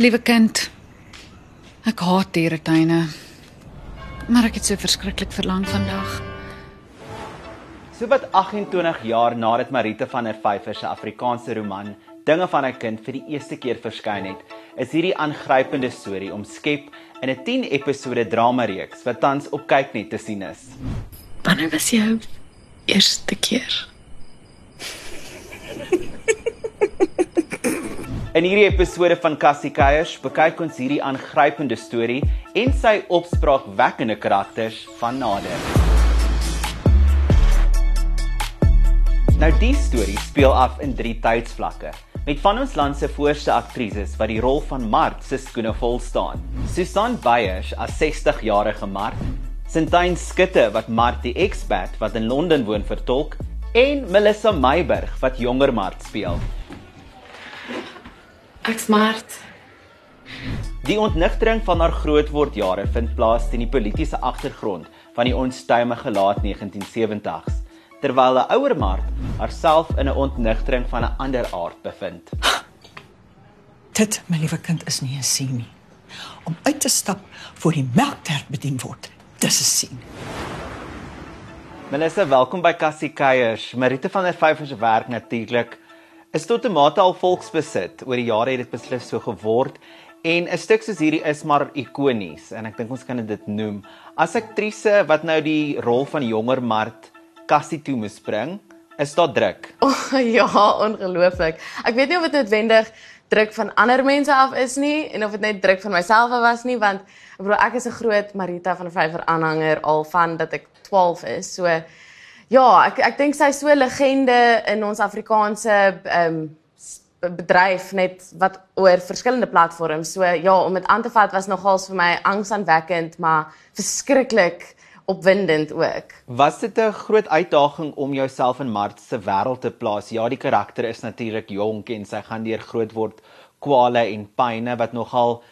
Liewe kind. Ek haat dieretuine. Maar ek het so verskriklik verlang vandag. So wat 28 jaar nadat Marita van der Vyver se Afrikaanse roman Dinge van 'n kind vir die eerste keer verskyn het, is hierdie aangrypende storie omskep in 'n 10 episode drama reeks wat tans op kyknet te sien is. Wanneer was jou eerste keer? In hierdie episode van Cassie Keiers bekyk ons hierdie aangrypende storie en sy opspraakwekkende karakters van nader. Nou die storie speel af in drie tydsvlakke met van ons land se voorste aktrises wat die rol van Mart se skoene vol staan. Susan Beyers as 60-jarige Mart, Sintyn Skutte wat Mart die expat wat in Londen woon vertolk en Melissa Meyburg wat jonger Mart speel. Ek smart. Die ontnigtering van haar grootwordjare vind plaas teen die politieke agtergrond van die onstuimige laat 1970s, terwyl 'n ouer Mart haarself in 'n ontnigtering van 'n ander aard bevind. Dit, my liewe kind, is nie 'n sien nie. Om uit te stap voor die melktert bedien word, dis 'n sien. Melissa, welkom by Cassie Keiers. Marita van der Vyver se werk natuurlik is tot 'n mate al volksbesit. Oor die jare het dit beslis so geword en 'n stuk soos hierdie is maar ikonies en ek dink ons kan dit noem. As aktrise wat nou die rol van jonger Mart Cassie toe moes bring, is daar druk. Oh, ja, ongelooflik. Ek weet nie of dit noodwendig druk van ander mense af is nie en of dit net druk van myself af was nie want ek bedoel ek is 'n groot Marita van der Vyver aanhanger al van dat ek 12 is. So ja, ek ek dink sy's so 'n legende in ons Afrikaanse ehm um, bedryf net wat oor verskillende platforms. So ja, om dit aan te vat was nogals vir my angsaanwekkend, maar verskriklik opwindend ook. Was dit 'n groot uitdaging om jouself in Mart se wêreld te plaas? Ja, die karakter is natuurlik jonk en sy gaan deur groot word kwale en pyne wat nogal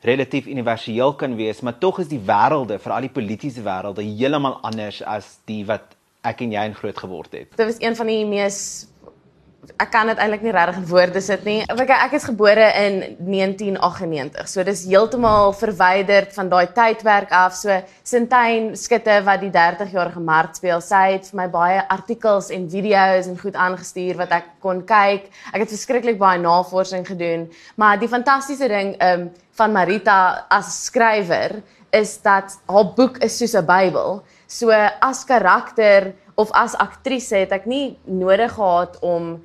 relatief universeel kan wees, maar tog is die wêrelde, veral die politieke wêrelde, heeltemal anders as die wat ek en jy in groot geword het. Dit was een van die mees ek kan dit eintlik nie regtig in woorde sit nie. Ek ek is gebore in 1998. So dis heeltemal verwyderd van daai tydperk af. So Sintyn Skutte wat die 30-jarige Mart speel, sy het vir my baie artikels en video's en goed aangestuur wat ek kon kyk. Ek het verskriklik baie navorsing gedoen, maar die fantastiese ding um, van Marita as skrywer is dat haar boek is soos 'n Bybel. So as karakter of as aktrise het ek nie nodig gehad om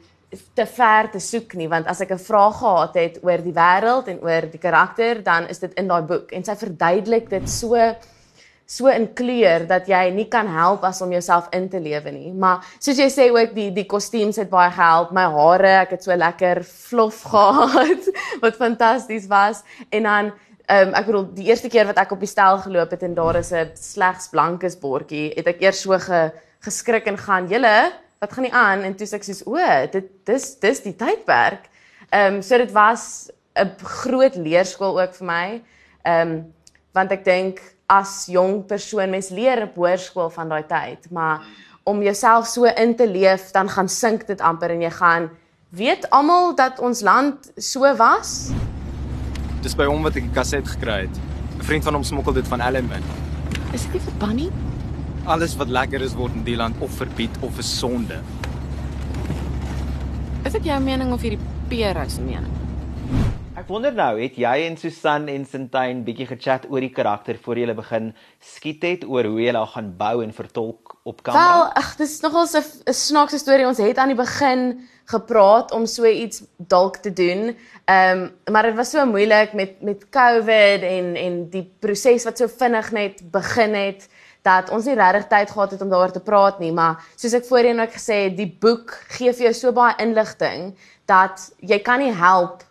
te ver te soek nie want as ek 'n vraag gehad het oor die wêreld en oor die karakter dan is dit in daai boek. En sy verduidelik dit so so in kleur dat jy nie kan help as om jouself in te lewe nie. Maar soos jy sê ook die die kostuums het baie gehelp. My hare ek het so lekker vlof gehad wat fantasties was. En dan Um, ek bedoel die eerste keer wat ek op die stel geloop het en daar is 'n slegs blankes bordjie, het ek eers so ge, geskrik en gaan, "Julle, wat gaan nie aan?" En toe sê ek soos, "O, dit dis dis die tydperk." Ehm um, so dit was 'n groot leerskool ook vir my. Ehm um, want ek dink as jong persoon mens leer op hoërskool van daai tyd, maar om jouself so in te leef, dan gaan sink dit amper en jy gaan weet almal dat ons land so was. Dis by hom wat ek die kaset gekry het. 'n Vriend van hom smokkel dit van Ellenman. Is dit nie vir Bunny? Alles wat lekker is word in die land of verbied of is sonde. Is dit jou mening of hierdie Pierre se mening? Ek wonder nou, het jy en Susan en Sintyn bietjie gechat oor die karakter voor jy begin skiet het oor hoe haar gaan bou en vertolk op kamera? Wel, ag, dis nogal 'n 'n snaakse storie. Ons het aan die begin gepraat om so iets dalk te doen. Ehm, um, maar dit was so moeilik met met COVID en en die proses wat so vinnig net begin het dat ons nie regtig tyd gehad het om daaroor te praat nie, maar soos ek voorheen ook gesê het, die boek gee vir jou so baie inligting dat jy kan nie help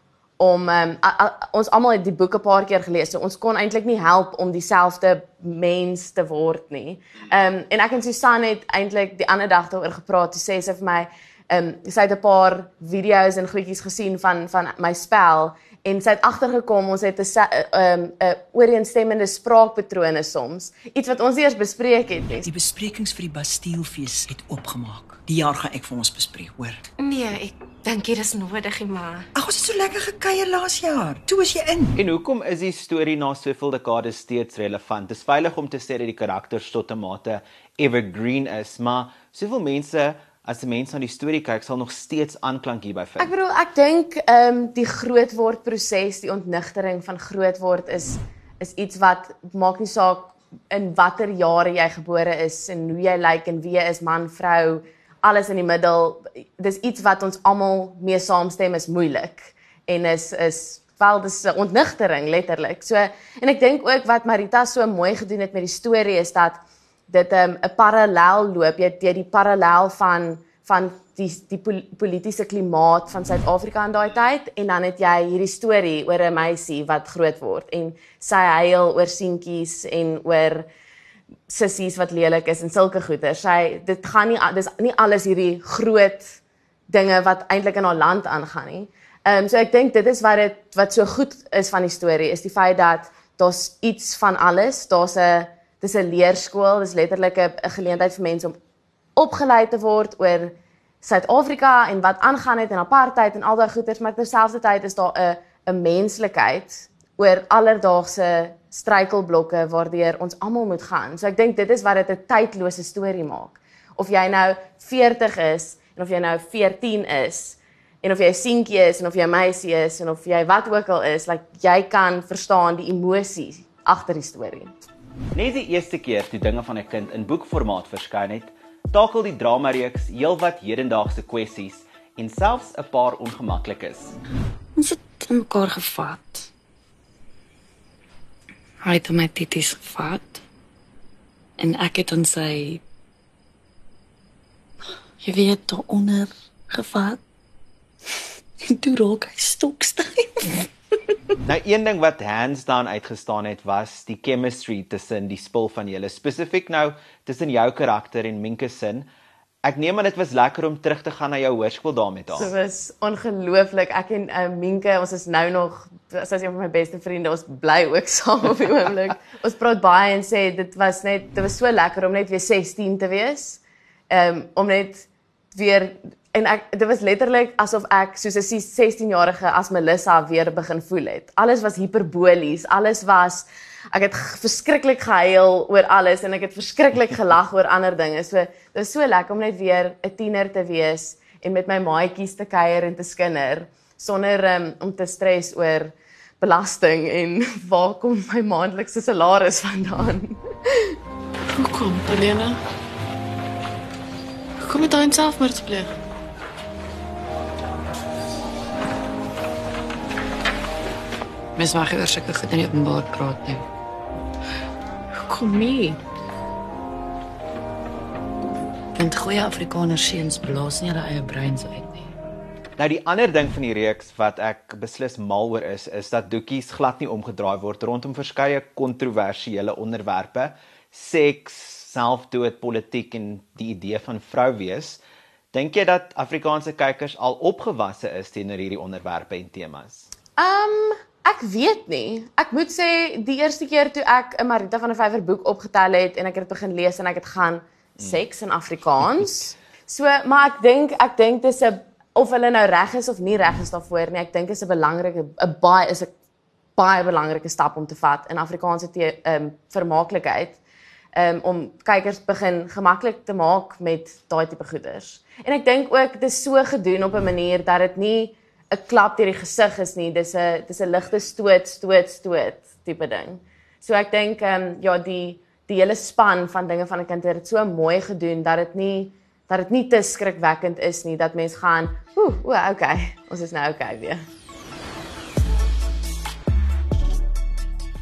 om um, a, a, ons almal het die boek 'n paar keer gelees. So ons kon eintlik nie help om dieselfde mens te word nie. Ehm um, en ek en Susan het eintlik die ander dag daaroor gepraat. Toe sê sy vir my, ehm um, sy het 'n paar video's en goedjies gesien van van my spel en sy het agtergekom ons het 'n 'n um, 'n ooreenstemmende spraakpatrone soms. Iets wat ons eers bespreek het. Die besprekings vir die Bastielfees het oopgemaak. Die jaar gaan ek vir ons bespreek, hoor. Nee, ek dink dit is nodig, maar Ag, ons het so lekker gekuier laas jaar. Toe was jy in. En hoekom is die storie na soveel dekades steeds relevant? Dis veilig om te sê dat die karakters tot 'n mate evergreen is, maar soveel mense as 'n mens na die storie kyk, sal nog steeds aanklank hierby vind. Ek bedoel, ek dink ehm um, die grootword proses, die ontnigtering van grootword is is iets wat maak nie saak in watter jare jy gebore is en hoe jy lyk en wie jy is, man, vrou, alles in die middel. Dis iets wat ons almal mee saamstem is moeilik en is is wel dis 'n ontnigtering letterlik. So en ek dink ook wat Marita so mooi gedoen het met die storie is dat dit 'n um, parallel loop jy deur die parallel van van die die politieke klimaat van Suid-Afrika in daai tyd en dan het jy hierdie storie oor 'n meisie wat groot word en sy huil oor seentjies en oor sissies wat lelik is en sulke goeder. Sy dit gaan nie dis nie alles hierdie groot dinge wat eintlik in haar land aangaan nie. Ehm um, so ek dink dit is wat dit wat so goed is van die storie is die feit dat daar's iets van alles. Daar's 'n dis 'n leerskool, dis letterlik 'n geleentheid vir mense om opgelei te word oor Suid-Afrika en wat aangaan het in apartheid en al daai goeters, maar terselfdertyd is daar 'n 'n menslikheid oor alledaagse struikelblokke waardeur ons almal moet gaan. So ek dink dit is wat dit 'n tydlose storie maak. Of jy nou 40 is en of jy nou 14 is en of jy 'n seentjie is en of jy 'n meisie is en of jy wat ook al is, like jy kan verstaan die emosie agter die storie. Net die eerste keer toe dinge van 'n kind in boekformaat verskyn het, takel die dramareeks heelwat hedendaagse kwessies en selfs 'n paar ongemaklikes. Ons het mekaar gevat. Hy het my titties gevat en ek het aan sy jy weet onder gevat. En toe raak hy stokstyf. Nou een ding wat hands down uitgestaan het was die chemistry tussen die spul van julle spesifiek nou tussen jou karakter en Minke se Ek neem aan dit was lekker om terug te gaan na jou hoërskool daar met haar. Dit so was ongelooflik. Ek en uh, Minke, ons is nou nog sy is een van my beste vriende. Ons bly ook saam op die oomblik. ons praat baie en sê dit was net dit was so lekker om net weer 16 te wees. Um om net weer en ek dit was letterlik asof ek soos 'n 16-jarige as Melissa weer begin voel het. Alles was hiperbolies, alles was ek het verskriklik gehuil oor alles en ek het verskriklik gelag oor ander dinge. So dit was so lekker om net weer 'n tiener te wees en met my maatjies te kuier en te skinder sonder um, om te stres oor belasting en waar kom my maandelikse salaris vandaan. Hoekom, Helena? Kom met daai selfmoord pleeg. Mes mag oor sulke goed in openbaar praat nie. Kom nie. Want goeie Afrikaners seuns blaas nie hulle eie breins uit nie. Nou die ander ding van die reeks wat ek beslis mal oor is, is dat doekies glad nie omgedraai word rondom verskeie kontroversiële onderwerpe, seks, selfdood, politiek en die idee van vrou wees. Dink jy dat Afrikaanse kykers al opgewasse is teenoor hierdie onderwerpe en temas? Um Ek weet nie. Ek moet sê die eerste keer toe ek 'n Marita van der Vyver boek opgetel het en ek het begin lees en ek het gaan seks in Afrikaans. So, maar ek dink ek dink dis 'n of hulle nou reg is of nie reg is daarvoor nie. Ek dink is 'n belangrike 'n baie is 'n baie belangrike stap om te vat in Afrikaanse te ehm um, vermaaklikheid. Um, om kykers begin gemaklik te maak met daai tipe goeders. En ek dink ook dit is so gedoen op 'n manier dat dit nie 'n klap deur die gesig is nie. Dis 'n dis 'n ligte stoot, stoot, stoot tipe ding. So ek dink ehm um, ja, die die hele span van dinge van 'n kind het dit so mooi gedoen dat dit nie dat dit nie te skrikwekkend is nie dat mens gaan, ooh, o, okay, ons is nou okay weer.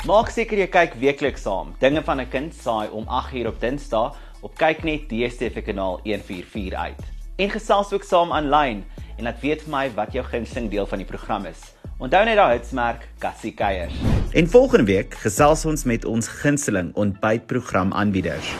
Maak seker jy kyk weekliks saam. Dinge van 'n kind saai om 8uur op Dinsdae op kyknet DStv kanaal 144 uit. En gesels ook saam aanlyn en laat weet vir my wat jou gunsteling deel van die program is. Onthou net daai hitsmerk Cassie Keiers. En volgende week gesels ons met ons gunsteling ontbytprogram aanbieders.